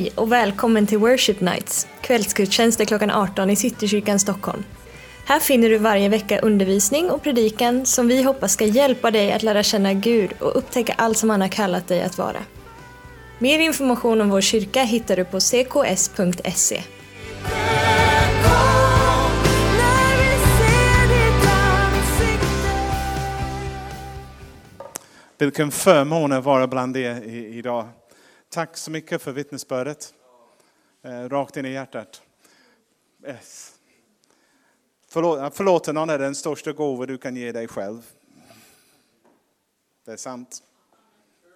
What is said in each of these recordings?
Hej och välkommen till Worship Nights, kvällsgudstjänster klockan 18 i Citykyrkan Stockholm. Här finner du varje vecka undervisning och predikan som vi hoppas ska hjälpa dig att lära känna Gud och upptäcka allt som han har kallat dig att vara. Mer information om vår kyrka hittar du på cks.se. Vilken förmån att vara bland er idag. Tack så mycket för vittnesbördet. Eh, rakt in i hjärtat. Yes. Förlåt, någon är den största gåva du kan ge dig själv. Det är sant.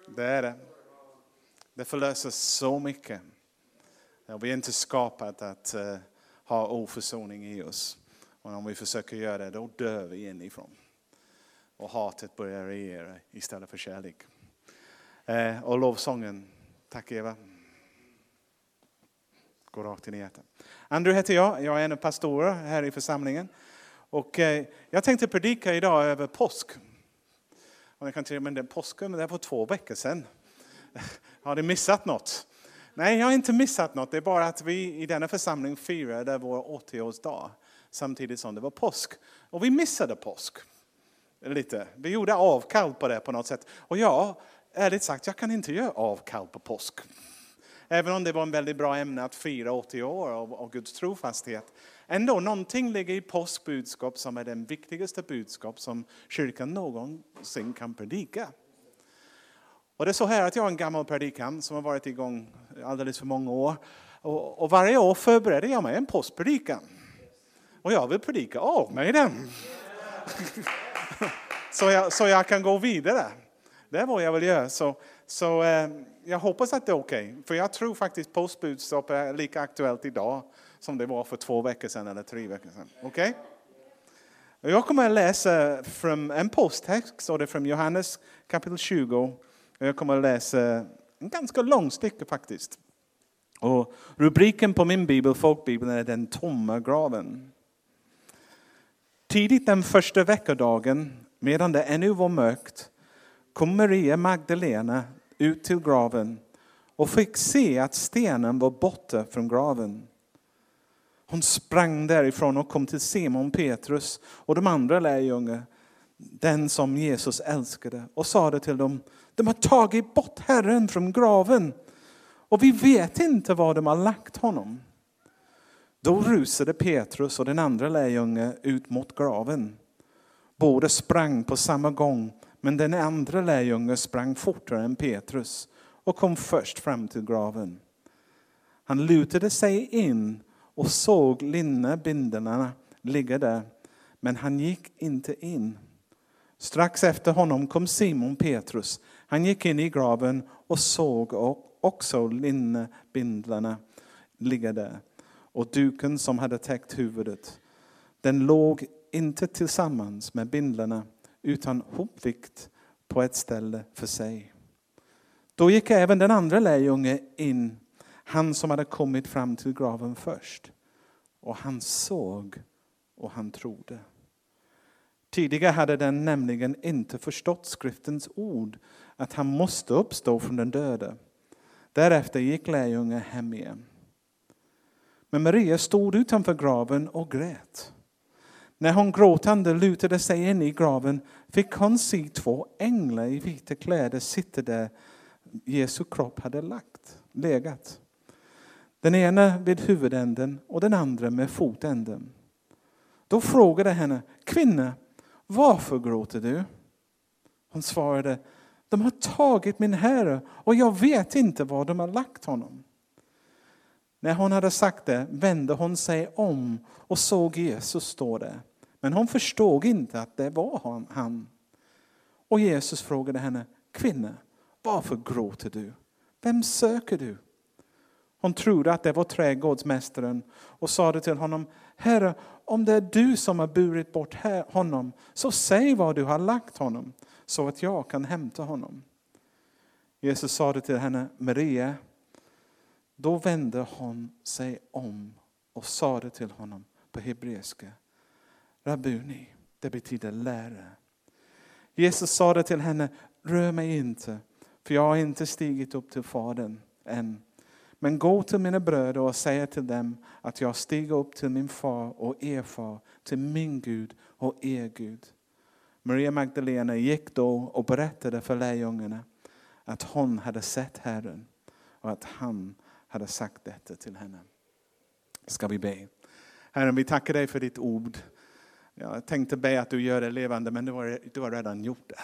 Det är det. Det förlöser så mycket. vi är inte skapade att eh, ha oförsoning i oss. Och om vi försöker göra det, då dör vi inifrån. Och hatet börjar regera istället för kärlek. Eh, och lovsången Tack Eva. Gå rakt in i hjärtat. Andrew heter jag. Jag är en av pastorer här i församlingen. Och eh, jag tänkte predika idag över påsk. Och jag kan säga, men det är påsken, men det var två veckor sedan. Har ni missat något? Nej, jag har inte missat något. Det är bara att vi i denna församling firade vår 80-årsdag samtidigt som det var påsk. Och vi missade påsk. Lite. Vi gjorde avkall på det på något sätt. Och ja, ärligt sagt, jag kan inte göra avkall på påsk. Även om det var en väldigt bra ämne att fira 80 år av, av Guds trofasthet. Ändå, någonting ligger i påskbudskap som är den viktigaste budskap som kyrkan någonsin kan predika. Och det är så här att jag är en gammal predikan som har varit igång alldeles för många år. Och, och varje år förbereder jag mig en påskpredikan. Och jag vill predika av mig den. så, jag, så jag kan gå vidare. Det är vad jag vill göra. Så, så eh, jag hoppas att det är okej. Okay. För jag tror faktiskt postbudskap är lika aktuellt idag som det var för två veckor sedan eller tre veckor sedan. Okej? Okay? Jag kommer att läsa från en posttext, och det är från Johannes kapitel 20. Jag kommer att läsa en ganska lång stycke faktiskt. Och rubriken på min bibel, folkbibeln, är Den tomma graven. Tidigt den första veckodagen, medan det ännu var mörkt, kom Maria Magdalena ut till graven och fick se att stenen var borta från graven. Hon sprang därifrån och kom till Simon Petrus och de andra lärjungarna, den som Jesus älskade, och sade till dem, de har tagit bort Herren från graven och vi vet inte var de har lagt honom. Då rusade Petrus och den andra lärjungen ut mot graven. Båda sprang på samma gång men den andra lärjungen sprang fortare än Petrus och kom först fram till graven. Han lutade sig in och såg linnebindlarna ligga där, men han gick inte in. Strax efter honom kom Simon Petrus. Han gick in i graven och såg också linnebindlarna ligga där och duken som hade täckt huvudet. Den låg inte tillsammans med bindlarna utan hopvikt på ett ställe för sig. Då gick även den andra lärjungen in, han som hade kommit fram till graven först. Och han såg och han trodde. Tidigare hade den nämligen inte förstått skriftens ord, att han måste uppstå från den döde. Därefter gick lärjungen hem igen. Men Maria stod utanför graven och grät. När hon gråtande lutade sig in i graven fick hon se två änglar i vita kläder sitta där Jesu kropp hade lagt, legat. Den ena vid huvudänden och den andra med fotänden. Då frågade henne, kvinna, varför gråter du? Hon svarade, de har tagit min herre och jag vet inte var de har lagt honom. När hon hade sagt det vände hon sig om och såg Jesus stå där. Men hon förstod inte att det var han. Och Jesus frågade henne, kvinna, varför gråter du? Vem söker du? Hon trodde att det var trädgårdsmästaren och sade till honom, Herre, om det är du som har burit bort honom, så säg var du har lagt honom, så att jag kan hämta honom. Jesus sade till henne, Maria. Då vände hon sig om och sade till honom på hebreiska, Rabuni, det betyder lärare. Jesus sade till henne, rör mig inte, för jag har inte stigit upp till Fadern än. Men gå till mina bröder och säg till dem att jag stiger upp till min far och er far, till min Gud och er Gud. Maria Magdalena gick då och berättade för lärjungarna att hon hade sett Herren och att han hade sagt detta till henne. Ska vi be. Herren, vi tackar dig för ditt ord. Jag tänkte be att du gör det levande, men du har, du har redan gjort det.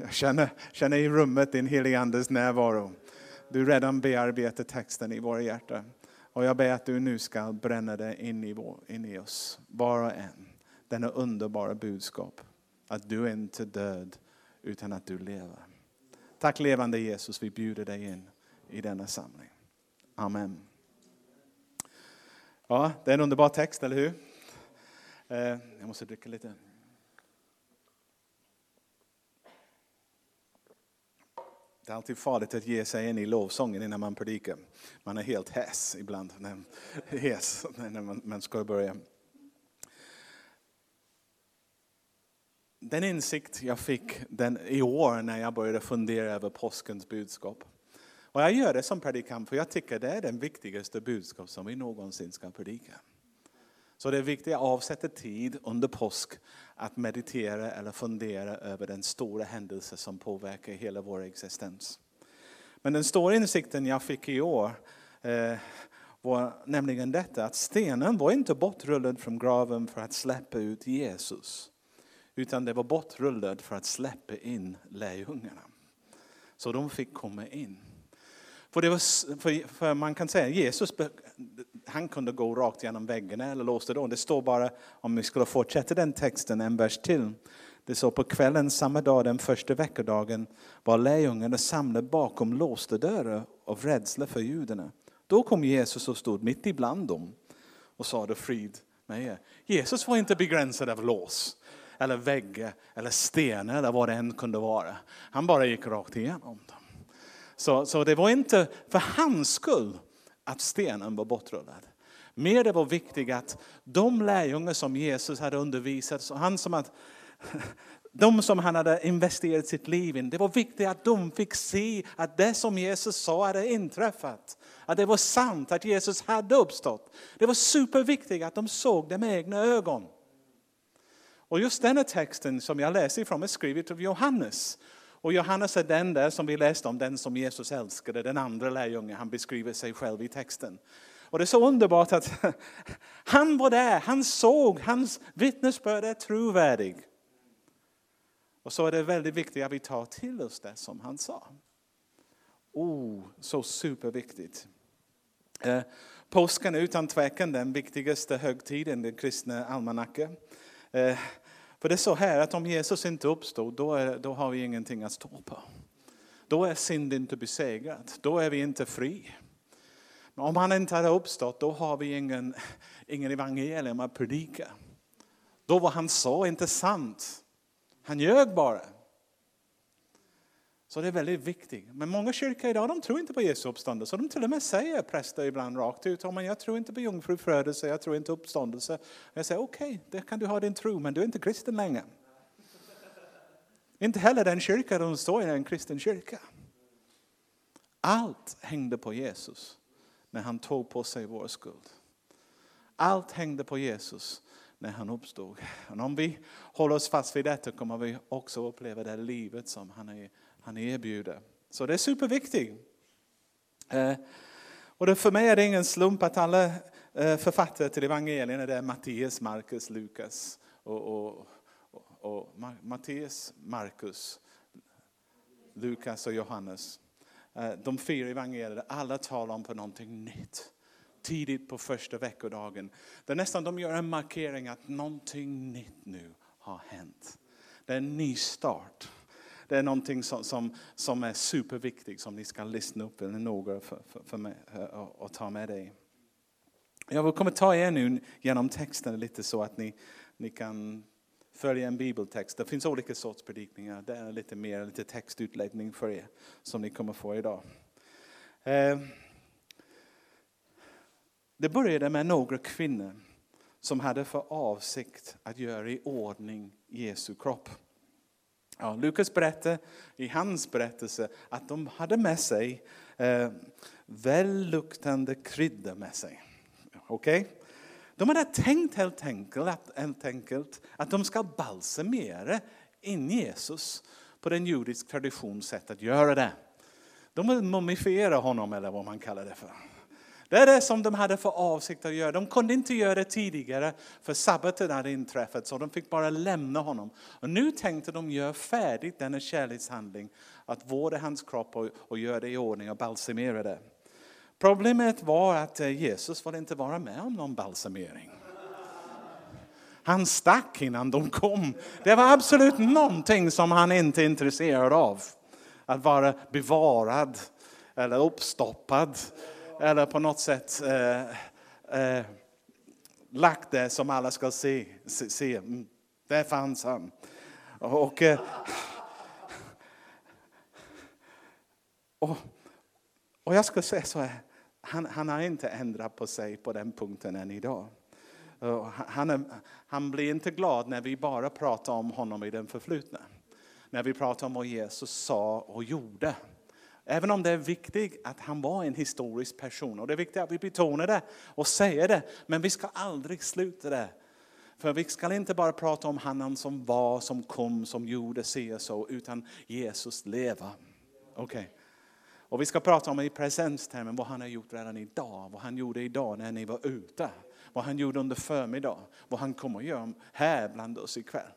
Jag känner, känner i rummet din helige Andes närvaro. Du redan bearbetar texten i våra hjärtan. Och jag ber att du nu ska bränna det in i, vår, in i oss, var och en. Denna underbara budskap. Att du är inte död, utan att du lever. Tack levande Jesus, vi bjuder dig in i denna samling. Amen. Ja, det är en underbar text, eller hur? Eh, jag måste dricka lite. Det är alltid farligt att ge sig in i lovsången innan man predikar. Man är helt häs ibland, när, hes när man, man ska börja. Den insikt jag fick den, i år när jag började fundera över påskens budskap. Och jag gör det som predikant för jag tycker det är den viktigaste budskap som vi någonsin ska predika. Så det är viktigt att avsätta tid under påsk att meditera eller fundera över den stora händelse som påverkar hela vår existens. Men den stora insikten jag fick i år eh, var nämligen detta att stenen var inte bortrullad från graven för att släppa ut Jesus. Utan det var bortrullad för att släppa in lärjungarna. Så de fick komma in. För, det var, för, för, man kan säga Jesus han kunde gå rakt genom väggen eller låste dörren. Det står bara, om vi skulle fortsätta den texten en vers till. Det står på kvällen samma dag, den första veckodagen, var lärjungarna samlade bakom låsta dörrar av rädsla för judarna. Då kom Jesus och stod mitt ibland dem och sade frid med er. Jesus var inte begränsad av lås eller väggar eller stenar eller vad det än kunde vara. Han bara gick rakt igenom dem. Så, så det var inte för hans skull att stenen var bortrullad. Mer det var viktigt att de lärjungar som Jesus hade undervisat, han som att, de som han hade investerat sitt liv i, det var viktigt att de fick se att det som Jesus sa hade inträffat. Att det var sant, att Jesus hade uppstått. Det var superviktigt att de såg det med egna ögon. Och just denna texten som jag läser ifrån är skriven av Johannes. Och Johannes är den där som vi läste om, den som Jesus älskade, den andra lärjungen. Han beskriver sig själv i texten. Och det är så underbart att han var där, han såg, hans vittnesbörd är trovärdig. Och så är det väldigt viktigt att vi tar till oss det som han sa. Oh, så superviktigt. Eh, påsken är utan tvekan den viktigaste högtiden, i den kristna almanackan. Eh, för det är så här att om Jesus inte uppstod, då, är, då har vi ingenting att stå på. Då är synd inte besegrad, då är vi inte fri. Men om han inte hade uppstått, då har vi ingen, ingen evangelium att predika. Då var han så inte sant. Han ljög bara. Så det är väldigt viktigt. Men många kyrkor idag de tror inte på Jesu uppståndelse. De till och med säger, präster ibland rakt ut, men jag tror inte på jungfrufödelse, jag tror inte på uppståndelse. Jag säger okej, okay, det kan du ha din tro, men du är inte kristen längre. Inte heller den kyrka de står i är en kristen kyrka. Allt hängde på Jesus när han tog på sig vår skuld. Allt hängde på Jesus när han uppstod. Och om vi håller oss fast vid detta kommer vi också uppleva det livet som han är han erbjuder. Så det är superviktigt. Eh, och för mig är det ingen slump att alla eh, författare till evangelierna är Matteus, Markus, Lukas och, och, och, och Matteus, Markus, Lukas och Johannes. Eh, de fyra evangelierna, alla talar om på någonting nytt. Tidigt på första veckodagen. Där nästan de gör en markering att någonting nytt nu har hänt. Det är en ny start. Det är någonting som, som, som är superviktigt som ni ska lyssna upp eller några för, för, för mig eh, och, och ta med dig. Jag kommer ta er nu genom texten lite så att ni, ni kan följa en bibeltext. Det finns olika sorts predikningar. Det är lite mer lite textutläggning för er som ni kommer få idag. Eh, det började med några kvinnor som hade för avsikt att göra i ordning Jesu kropp. Ja, Lukas berättar i hans berättelse att de hade med sig eh, välluktande kryddor med sig. Okej? Okay? De hade tänkt helt enkelt, att, helt enkelt att de ska balsamera in Jesus på den judiska traditionens sätt att göra det. De vill mumifiera honom eller vad man kallar det för. Det är det som de hade för avsikt att göra. De kunde inte göra det tidigare för sabbaten hade inträffat så de fick bara lämna honom. Och nu tänkte de göra färdigt denna kärlekshandling, att vårda hans kropp och, och göra det i ordning och balsamera det. Problemet var att eh, Jesus ville inte vara med om någon balsamering. Han stack innan de kom. Det var absolut någonting som han inte är intresserad av. Att vara bevarad eller uppstoppad eller på något sätt eh, eh, lagt det som alla ska se. se, se. Mm, där fanns han. Och, eh, och, och jag ska säga så här, han, han har inte ändrat på sig på den punkten än idag. Han, är, han blir inte glad när vi bara pratar om honom i den förflutna. När vi pratar om vad Jesus sa och gjorde. Även om det är viktigt att han var en historisk person. Och det är viktigt att vi betonar det och säger det. Men vi ska aldrig sluta det. För vi ska inte bara prata om han som var, som kom, som gjorde se och så. Utan Jesus leva. Okay. Och vi ska prata om i presentstermen vad han har gjort redan idag. Vad han gjorde idag när ni var ute. Vad han gjorde under förmiddagen, Vad han kommer att göra här bland oss ikväll.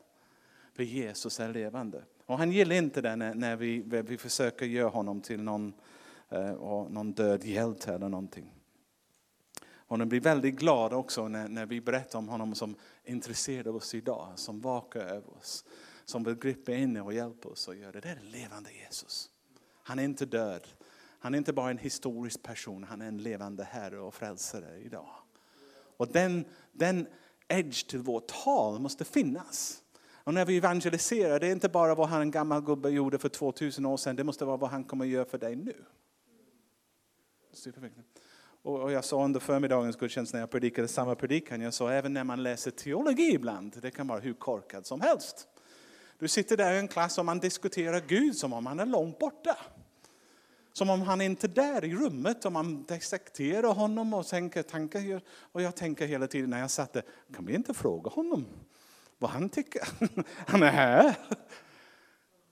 För Jesus är levande. Och han gillar inte det när, när vi, vi försöker göra honom till någon, eh, någon död hjälte eller någonting. Och han blir väldigt glad också när, när vi berättar om honom som intresserad av oss idag, som vakar över oss, som vill gripa in och hjälpa oss och göra det. Det är levande Jesus. Han är inte död. Han är inte bara en historisk person, han är en levande Herre och frälsare idag. Och den, den edge till vårt tal måste finnas. Och när vi evangeliserar, det är inte bara vad han en gammal gubbe gjorde för 2000 år sedan, det måste vara vad han kommer att göra för dig nu. Och jag sa under förmiddagens gudstjänst när jag predikade samma predikan, jag sa även när man läser teologi ibland, det kan vara hur korkad som helst. Du sitter där i en klass och man diskuterar Gud som om han är långt borta. Som om han inte är där i rummet och man dissekterar honom och tänker tankar. Och jag tänker hela tiden när jag satt där, kan vi inte fråga honom vad han tycker? Han är här.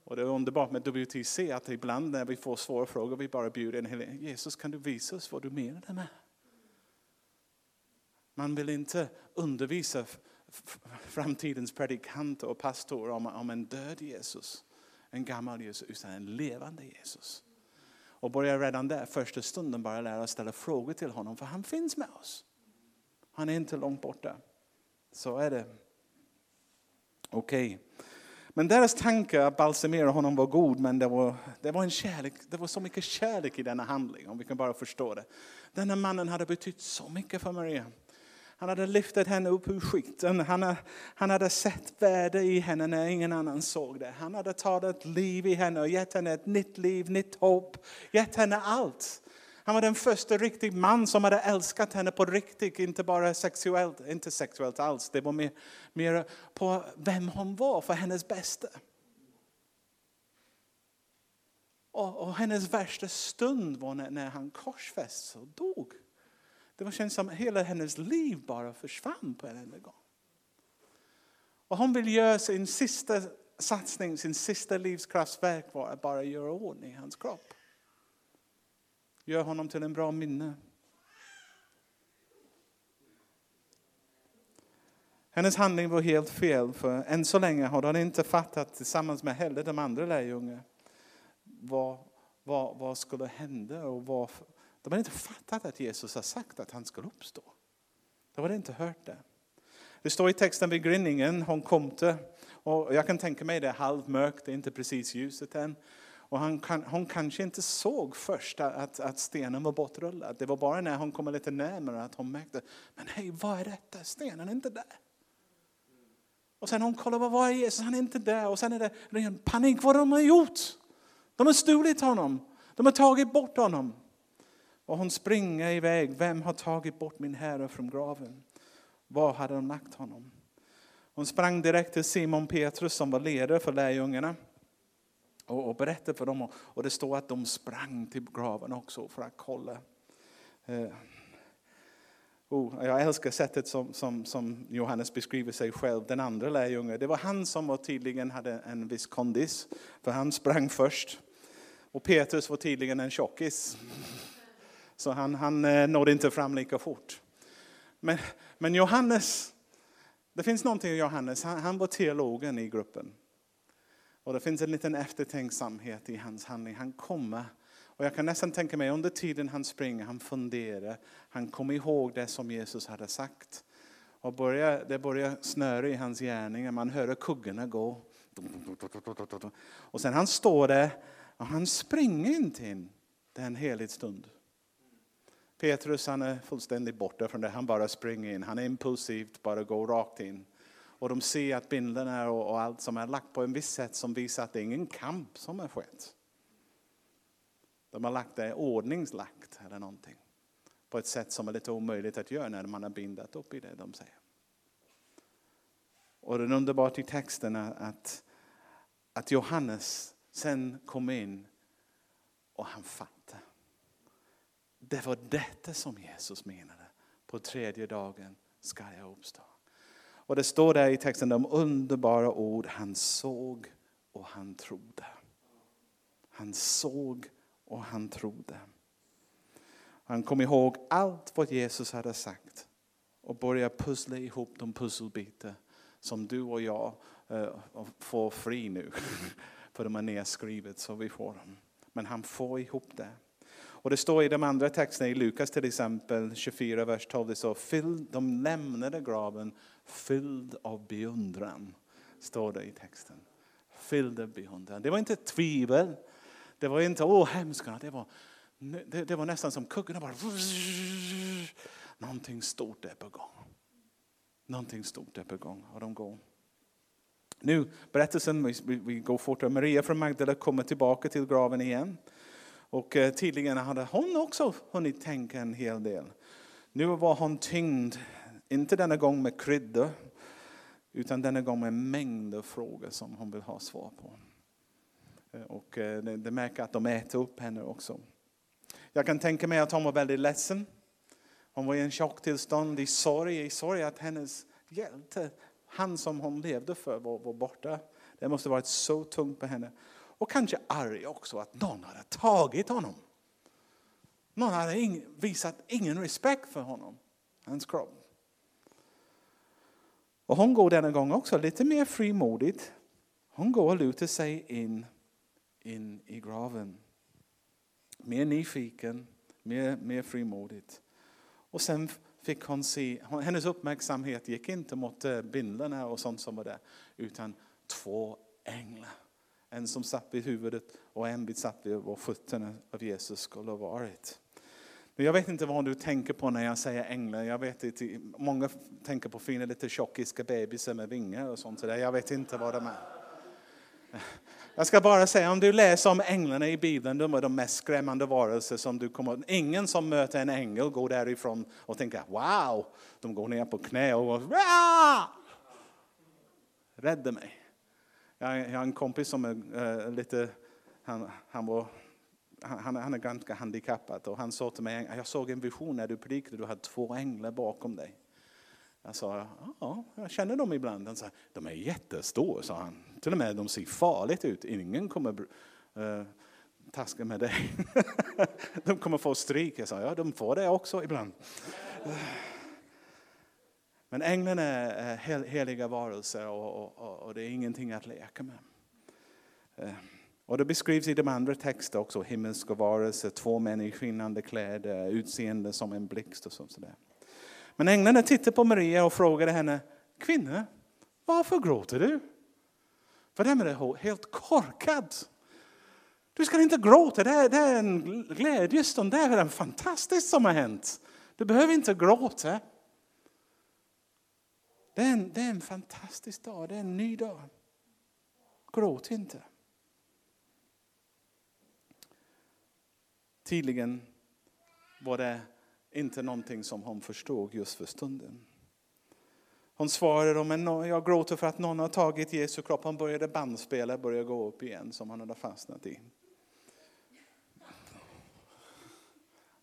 Och det är underbart med WTC att ibland när vi får svåra frågor vi bara bjuder in Jesus kan du visa oss vad du menar med? Man vill inte undervisa framtidens predikanter och pastorer om, om en död Jesus, en gammal Jesus, utan en levande Jesus. Och börja redan där, första stunden, bara lära oss ställa frågor till honom, för han finns med oss. Han är inte långt borta. Så är det. Okej. Okay. Men deras tanke att balsamera honom var god, men det var, det var en kärlek, det var så mycket kärlek i denna handling, om vi kan bara förstå det. Denna mannen hade betytt så mycket för Maria. Han hade lyftit henne upp ur skiten. Han, han hade sett värde i henne när ingen annan såg det. Han hade tagit liv i henne och gett henne ett nytt liv, nytt hopp. Gett henne allt. Han var den första riktig man som hade älskat henne på riktigt, inte bara sexuellt, inte sexuellt alls. Det var mer, mer på vem hon var för hennes bästa. Och, och hennes värsta stund var när, när han korsfästs och dog. Det var känns som hela hennes liv bara försvann på en enda gång. Och hon vill göra sin sista satsning, sin sista livskraftsverk var att bara göra ordning i hans kropp. Gör honom till en bra minne. Hennes handling var helt fel, för än så länge har hon inte fattat tillsammans med heller de andra lärjungarna vad, vad, vad skulle hända och vad, de har inte fattat att Jesus har sagt att han skulle uppstå. De hade inte hört det. Det står i texten vid grinningen, hon kom till, och jag kan tänka mig det är halvmörkt, det är inte precis ljuset än. Och han kan, hon kanske inte såg först att, att stenen var bortrullad. Det var bara när hon kom lite närmare att hon märkte, men hej, vad är detta? Stenen är inte där. Och sen hon kollar, vad är Jesus? Han är inte där. Och sen är det ren panik, vad de har gjort. De har stulit honom. De har tagit bort honom. Och hon springer iväg. Vem har tagit bort min herre från graven? Var hade de lagt honom? Hon sprang direkt till Simon Petrus som var ledare för lärjungarna och, och berättade för dem. Och det står att de sprang till graven också för att kolla. Eh, oh, jag älskar sättet som, som, som Johannes beskriver sig själv, den andra lärjungen. Det var han som var tydligen hade en viss kondis, för han sprang först. Och Petrus var tydligen en tjockis. Så han, han eh, nådde inte fram lika fort. Men, men Johannes, det finns någonting i Johannes, han, han var teologen i gruppen. Och det finns en liten eftertänksamhet i hans handling. Han kommer, och jag kan nästan tänka mig under tiden han springer, han funderar, han kommer ihåg det som Jesus hade sagt. Och börjar, det börjar snöra i hans gärningar, man hör kuggorna gå. Och sen han står där och han springer inte in. Det är en helig stund. Petrus han är fullständigt borta från det, han bara springer in. Han är impulsivt, bara går rakt in. Och de ser att bilderna och, och allt som är lagt på en viss sätt som visar att det är ingen kamp som har skett. De har lagt det ordningslagt eller någonting. På ett sätt som är lite omöjligt att göra när man har bindat upp i det de säger. Och det är underbart i texten att, att Johannes sen kom in och han fattade. Det var detta som Jesus menade. På tredje dagen ska jag uppstå. Och det står där i texten de underbara ord, han såg och han trodde. Han såg och han trodde. Han kom ihåg allt vad Jesus hade sagt och började pussla ihop de pusselbitar som du och jag eh, får fri nu. För de är nedskrivet så vi får dem. Men han får ihop det. Och det står i de andra texterna, i Lukas till exempel 24, vers 12, det står de lämnade graven fylld av beundran. Står det i texten. Fylld av beundran. Det var inte tvivel. Det var inte, åh hemska, det var, det, det var nästan som kuggarna. bara... Någonting stort är på gång. Någonting stort är på gång och de går. Nu, berättelsen, vi, vi går fortare. Maria från Magdala kommer tillbaka till graven igen. Och eh, tydligen hade hon också hunnit tänka en hel del. Nu var hon tyngd, inte denna gång med kryddor, utan denna gång med mängder frågor som hon vill ha svar på. Eh, och eh, det, det märker att de äter upp henne också. Jag kan tänka mig att hon var väldigt ledsen. Hon var i en chocktillstånd, i sorg, i sorg att hennes hjälte, han som hon levde för, var, var borta. Det måste varit så tungt på henne. Och kanske arg också att någon hade tagit honom. Någon hade ing, visat ingen respekt för honom, hans kropp. Och hon går denna gång också lite mer frimodigt. Hon går och lutar sig in, in i graven. Mer nyfiken, mer, mer frimodigt. Och sen fick hon se, hennes uppmärksamhet gick inte mot eh, bindlarna bilderna och sånt som var där, utan två änglar. En som satt vid huvudet och en satt vid fötterna av Jesus skulle ha varit. Men jag vet inte vad du tänker på när jag säger änglar. Jag vet inte, många tänker på fina lite tjockiska bebisar med vingar och sånt. Där. Jag vet inte vad de är. Jag ska bara säga, om du läser om änglarna i Bibeln, de är de mest skrämmande varelser som du kommer Ingen som möter en ängel går därifrån och tänker wow, de går ner på knä och rädda mig. Jag, har en kompis som är eh, lite, han, han, var, han, han är ganska handikappad och han sa till mig, jag såg en vision när du predikade, du hade två änglar bakom dig. Jag sa, ja, jag känner dem ibland. Han sa, de är jättestora, sa han. Till och med de ser farligt ut. Ingen kommer uh, taska med dig. de kommer få stryk. Jag sa, ja, de får det också ibland. Men änglarna är heliga varelser och, och, och, det är ingenting att leka med. Uh och det beskrivs i de andra texterna också, himmelska varelser, två män i skinnande kläder, utseende som en blixt och sådär. Men änglarna tittade på Maria och frågade henne, kvinna, varför gråter du? För dem är det helt korkad. Du ska inte gråta, det är, det är en glädjestund, det är en fantastiskt som har hänt. Du behöver inte gråta. Det är, en, det är en fantastisk dag, det är en ny dag. Gråt inte. Tydligen var det inte någonting som hon förstod just för stunden. Hon svarade men jag gråter för att någon har tagit Jesu kropp. Hon började bandspela, och började gå upp igen som han hade fastnat i.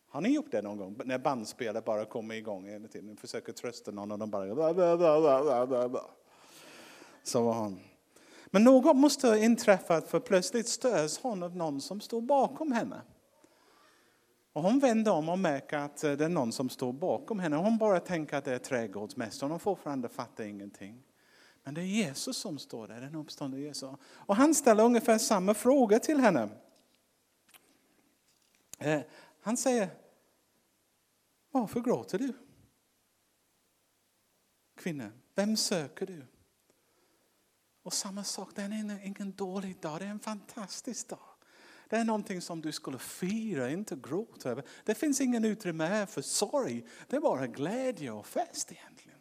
Har ni gjort det någon gång? När bandspelet bara kommer igång hela tiden. Ni försöker trösta någon och de bara... Så var hon. Men något måste ha inträffat för plötsligt störs hon av någon som står bakom henne. Och hon vänder om och märker att eh, det är någon som står bakom henne. Hon bara tänker att det är trädgårdsmästaren. Hon fortfarande fattar ingenting. Men det är Jesus som står där, den uppståndne Jesus. Och han ställer ungefär samma fråga till henne. Eh, han säger, varför gråter du? Kvinna, vem söker du? Och samma sak, det är ingen dålig dag, det är en fantastisk dag. Det är någonting som du skulle fira, inte gråta över. Det finns ingen utrymme här för sorg. Det är bara glädje och fest egentligen.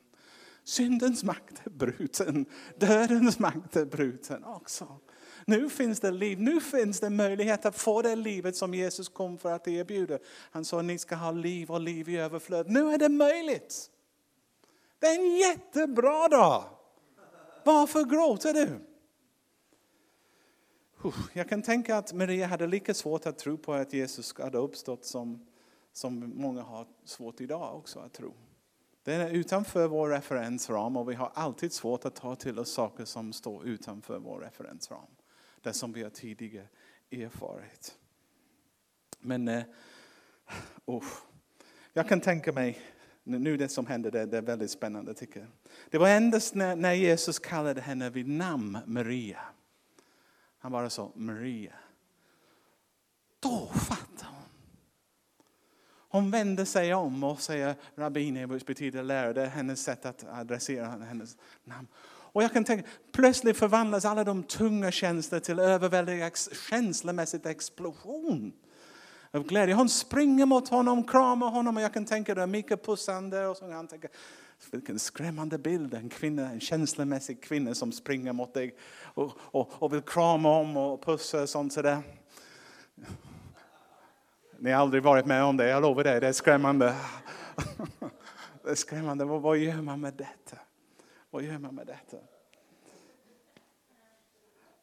Syndens makt är bruten. Dödens makt är bruten också. Nu finns det liv, nu finns det möjlighet att få det livet som Jesus kom för att erbjuda. Han sa ni ska ha liv och liv i överflöd. Nu är det möjligt. Det är en jättebra dag. Varför gråter du? Jag kan tänka att Maria hade lika svårt att tro på att Jesus hade uppstått som, som många har svårt idag också att tro. Det är utanför vår referensram och vi har alltid svårt att ta till oss saker som står utanför vår referensram. Det som vi har tidigare erfarit. Men uh, jag kan tänka mig, nu det som hände, det, det är väldigt spännande tycker jag. Det var endast när, när Jesus kallade henne vid namn Maria han bara sa Maria. Då fattade hon. Hon vänder sig om och säger rabbini, betyder lärare. Det är hennes sätt att adressera hennes namn. Och jag kan tänka, plötsligt förvandlas alla de tunga känslor till överväldigande känslomässig explosion av glädje. Hon springer mot honom, kramar honom och jag kan tänka det Mika pussande och så han tänka, vilken skrämmande bild, en kvinna, en känslomässig kvinna som springer mot dig och, och, och vill krama om och pussa och sånt sådär. Ni har aldrig varit med om det, jag lovar dig, det är skrämmande. Det är skrämmande, vad, vad gör man med detta? Vad gör man med detta?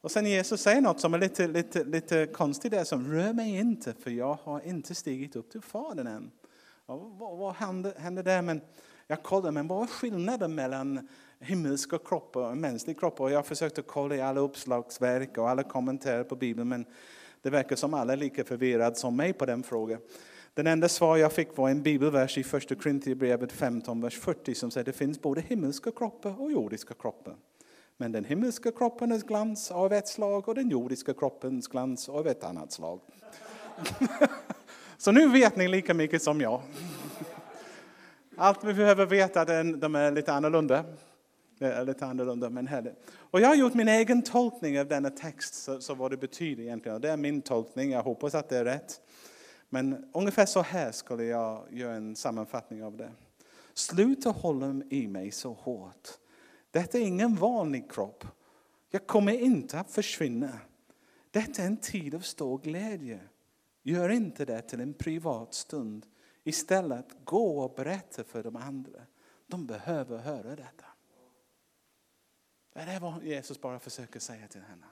Och sen Jesus säger något som är lite, lite, lite konstigt där, som rör mig inte för jag har inte stigit upp till Fadern än. Och vad, vad händer, händer där? Men jag kollade, men vad är skillnaden mellan himmelska kroppar och mänskliga kroppar? Och jag försökte kolla i alla uppslagsverk och alla kommentarer på Bibeln, men det verkar som alla är lika förvirrade som mig på den frågan. Den enda svar jag fick var en bibelvers i första Korinthierbrevet 15, vers 40 som säger att det finns både himmelska kroppar och jordiska kroppar. Men den himmelska kroppens glans av ett slag och den jordiska kroppens glans av ett annat slag. Så nu vet ni lika mycket som jag. Allt vi behöver veta är att de är lite annorlunda. är lite annorlunda men härligt. Och jag har gjort min egen tolkning av denna text, så, så vad det betyder egentligen. Och det är min tolkning, jag hoppas att det är rätt. Men ungefär så här skulle jag göra en sammanfattning av det. Sluta hålla i mig så hårt. Detta är ingen vanlig kropp. Jag kommer inte att försvinna. Detta är en tid av stor glädje. Gör inte det till en privat stund. Istället gå och berätta för de andra. De behöver höra detta. Det är vad Jesus bara försöker säga till henne.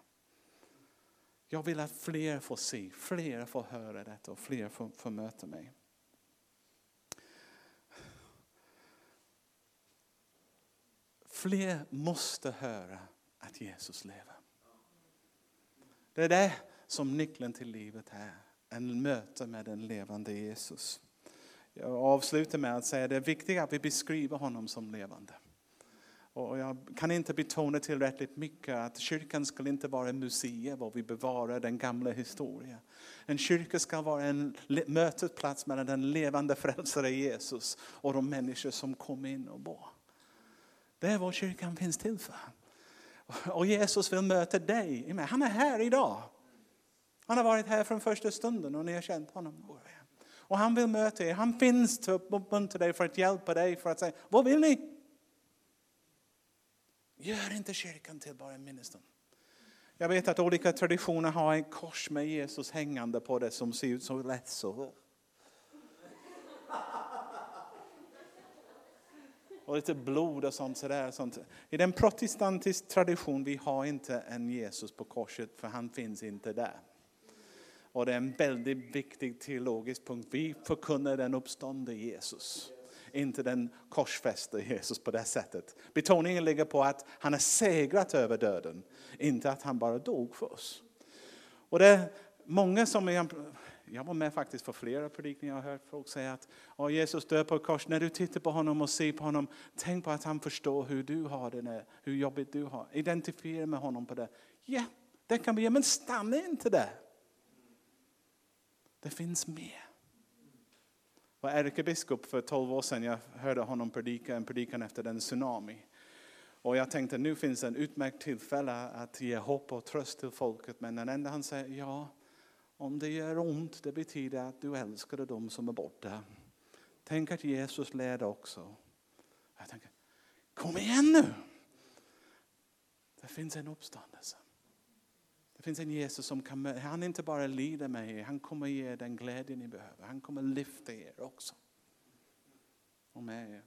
Jag vill att fler får se, fler får höra detta och fler får, får möta mig. Fler måste höra att Jesus lever. Det är det som nyckeln till livet är. En möte med den levande Jesus. Jag avslutar med att säga att det är viktigt att vi beskriver honom som levande. Och jag kan inte betona tillräckligt mycket att kyrkan ska inte vara en museum där vi bevarar den gamla historien. En kyrka ska vara en mötesplats mellan den levande frälsare Jesus och de människor som kom in och bor. Det är vad kyrkan finns till för. Och Jesus vill möta dig. Han är här idag. Han har varit här från första stunden och ni har känt honom. Och han vill möta er. Han finns för att uppmuntra dig, för att hjälpa dig, för att säga, vad vill ni? Gör inte kyrkan till bara en minnesstund. Jag vet att olika traditioner har en kors med Jesus hängande på det som ser ut så lätt så. och lite blod och sånt. Sådär, sånt. I den protestantiska tradition vi har inte en Jesus på korset för han finns inte där. Och det är en väldigt viktig teologisk punkt. Vi förkunnar den uppståndne Jesus. Inte den korsfäste Jesus på det sättet. Betoningen ligger på att han har segrat över döden. Inte att han bara dog för oss. Och det är många som är jag var med faktiskt på flera predikningar och hört folk säga att oh, Jesus dör på kors. När du tittar på honom och ser på honom, tänk på att han förstår hur du har det, hur jobbigt du har. Identifiera med honom på det. Ja, det kan vi göra, men stanna inte där. Det finns mer. Jag var ärkebiskop för 12 år sedan. Jag hörde honom predika en predikan efter den tsunami. Och jag tänkte nu finns en utmärkt tillfälle att ge hopp och tröst till folket. Men den enda han säger, ja, om det gör ont, det betyder att du älskar dem som är borta. Tänk att Jesus led också. Jag tänker, kom igen nu! Det finns en uppståndelse. Det finns en Jesus som kan, han inte bara lider med er, han kommer ge er den glädje ni behöver. Han kommer lyfta er också. Och med er.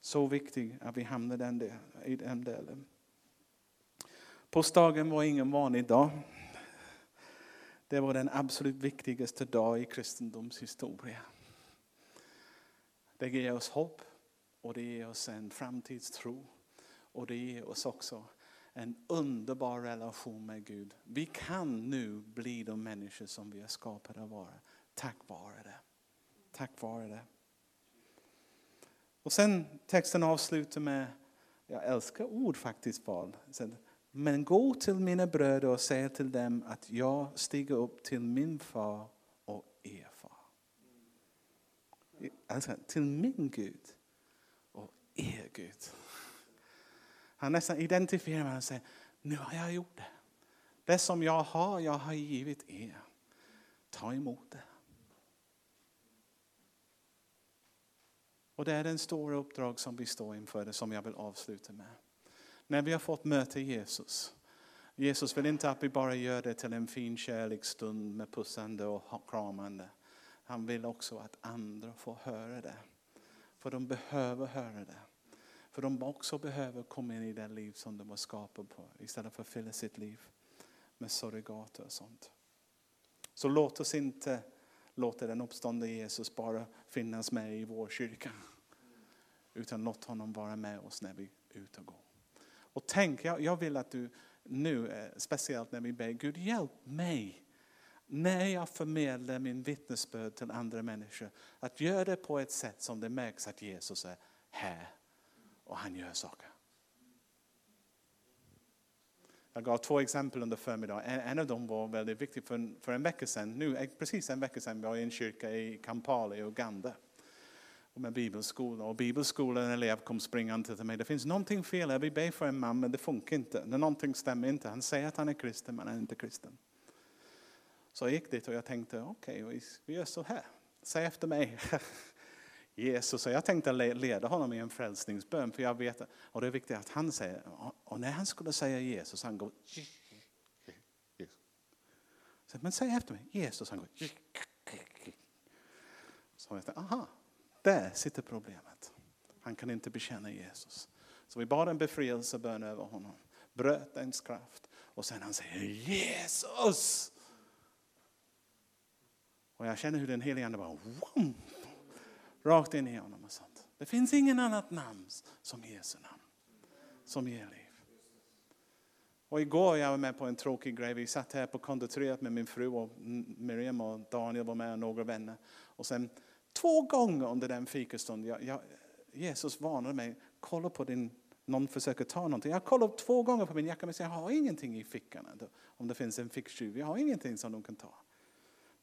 Så viktigt att vi hamnar den i den delen. Påskdagen var ingen vanlig dag. Det var den absolut viktigaste dag i kristendoms historia. Det ger oss hopp och det ger oss en framtidstro. Och det ger oss också en underbar relation med Gud. Vi kan nu bli de människor som vi är skapade att vara. Tack vare det. Tack vare det. Och sen texten avslutar med, jag älskar ord faktiskt Paul. Men gå till mina bröder och säg till dem att jag stiger upp till min far och er far. Alltså, till min Gud och er Gud. Han nästan identifierar mig och säger, nu har jag gjort det. Det som jag har, jag har givit er. Ta emot det. Och det är den stora uppdrag som vi står inför, det som jag vill avsluta med. När vi har fått möta Jesus. Jesus vill inte att vi bara gör det till en fin kärleksstund med pussande och kramande. Han vill också att andra får höra det. För de behöver höra det. För de också behöver komma in i det liv som de var skapade på. Istället för att fylla sitt liv med surrogater och sånt. Så låt oss inte låta den uppståndne Jesus bara finnas med i vår kyrka. Utan låt honom vara med oss när vi är ute och går. Och tänk, jag, jag vill att du nu, eh, speciellt när vi ber, Gud hjälp mig när jag förmedlar min vittnesbörd till andra människor, att göra det på ett sätt som det märks att Jesus är här och han gör saker. Jag gav två exempel under förmiddagen. En, en av dem var väldigt viktig. För, för en vecka sedan, nu, precis en vecka sedan var jag i en kyrka i Kampala i Uganda med bibelskola. Och bibelskolan, en elev kom springande till mig. Det finns någonting fel här. Vi ber för en man men det funkar inte. Någonting stämmer inte. Han säger att han är kristen men han är inte kristen. Så jag gick dit och jag tänkte okej, okay, vi gör så här. Säg efter mig. Jesus. Och jag tänkte leda honom i en frälsningsbön. För jag vet, och det är viktigt att han säger, och när han skulle säga Jesus, han går men säg efter mig, Jesus, han går Så jag tänkte, aha, där sitter problemet. Han kan inte bekänna Jesus. Så vi bad en befrielsebön över honom. Bröt ens kraft. Och sen han säger Jesus. Och jag känner hur den helige Ande bara wum, rakt in i honom. och sånt. Det finns ingen annat namn som Jesu namn. Som ger liv. Och igår jag var med på en tråkig grej. Vi satt här på konditoriet med min fru och Miriam och Daniel var med och några vänner. Och sen Två gånger under den fikastunden, jag, jag, Jesus varnade mig, kolla på din, någon försöker ta någonting. Jag kollar två gånger på min jacka men jag har ingenting i fickan. Om det finns en ficktjuv, jag har ingenting som de kan ta.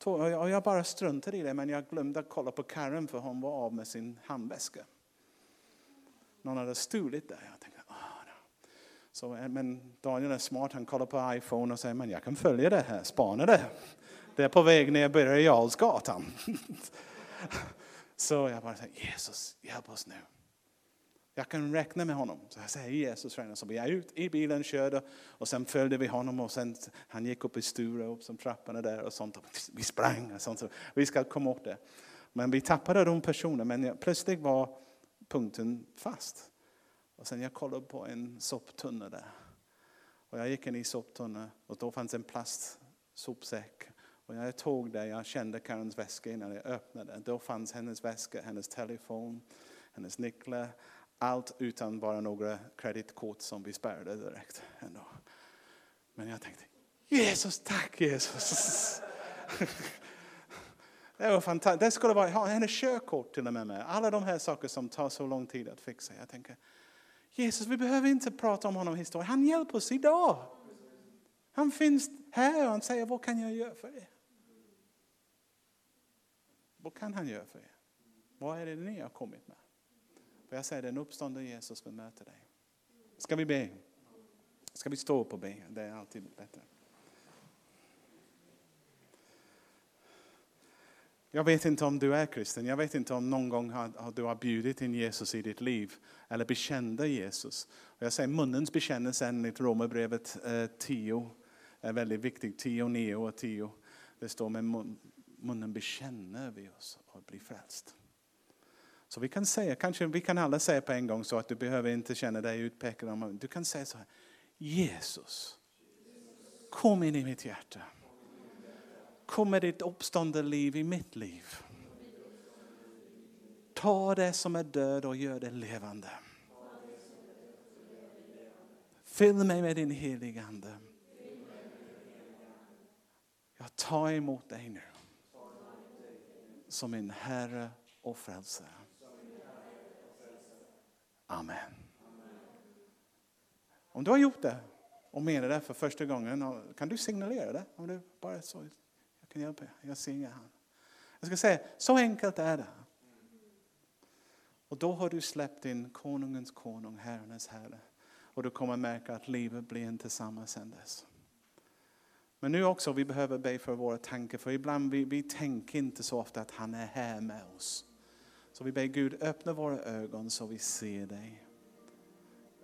Och jag bara struntade i det men jag glömde att kolla på Karen för hon var av med sin handväska. Någon hade stulit det. Jag tänkte, ah, oh, no. Så, eh, men Daniel är smart, han kollar på iPhone och säger men jag kan följa det här, spana det. Det är på väg ner Birger Jarlsgatan. Så jag bara säger, Jesus, hjälp oss nu. Jag kan räkna med honom. Så jag säger Jesus. Så vi är ut i bilen, körde och sen följde vi honom och sen han gick upp i Sture, upp som trapporna där och sånt. Och vi sprang och sånt. Så vi ska komma åt det. Men vi tappade de personerna men plötsligt var punkten fast. Och sen jag kollade på en soptunna där. Och jag gick in i soptunnan och då fanns en plastsopsäck. Och jag tog det, jag kände Karens väska innan jag öppnade. Då fanns hennes väska, hennes telefon, hennes nycklar. Allt utan bara några kreditkort som vi spärrade direkt. Ändå. Men jag tänkte, Jesus, tack Jesus. Det var fantastiskt. Det skulle vara, ha hennes körkort till och med. med. Alla de här sakerna som tar så lång tid att fixa. Jag tänker, Jesus, vi behöver inte prata om honom historia. Han hjälper oss idag. Han finns här och han säger, vad kan jag göra för er? Vad kan han göra för er? Vad är det ni har kommit med? För jag säger, den uppståndne Jesus vill möta dig. Ska vi be? Ska vi stå upp och be? Det är alltid bättre. Jag vet inte om du är kristen. Jag vet inte om någon gång har, du har bjudit in Jesus i ditt liv eller bekände Jesus. Och jag säger munnens bekännelse enligt Romarbrevet 10 eh, är väldigt viktigt. 10, 9 och 10. Det står med munnen bekänner vi oss och blir frälst. Så vi kan säga, kanske vi kan alla säga på en gång så att du behöver inte känna dig utpekad. Du kan säga så här, Jesus, kom in i mitt hjärta. Kom med ditt uppståndeliv i mitt liv. Ta det som är död och gör det levande. Fyll mig med din heliga Ande. Jag tar emot dig nu. Som min Herre och Frälsare. Amen. Om du har gjort det och menar det för första gången, kan du signalera det? Om du bara så jag kan hjälpa er. Jag ser inga. Jag ska säga, så enkelt är det. Och då har du släppt in konungens konung, herrarnas herre. Och du kommer märka att livet blir inte samma sen dess. Men nu också, vi behöver be för våra tankar. För ibland vi, vi tänker inte så ofta att han är här med oss. Så vi ber Gud öppna våra ögon så vi ser dig.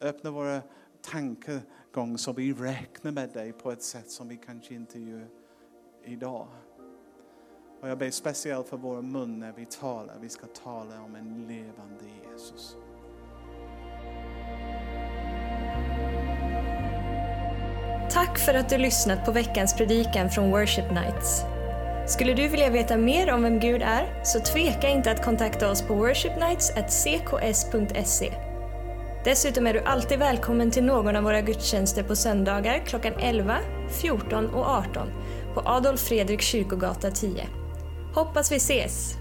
Öppna våra tankegång så vi räknar med dig på ett sätt som vi kanske inte gör idag. Och jag ber speciellt för vår mun när vi talar. Vi ska tala om en levande Jesus. Tack för att du lyssnat på veckans predikan från Worship Nights. Skulle du vilja veta mer om vem Gud är, så tveka inte att kontakta oss på worshipnights.cks.se. Dessutom är du alltid välkommen till någon av våra gudstjänster på söndagar klockan 11, 14 och 18 på Adolf Fredrik kyrkogata 10. Hoppas vi ses!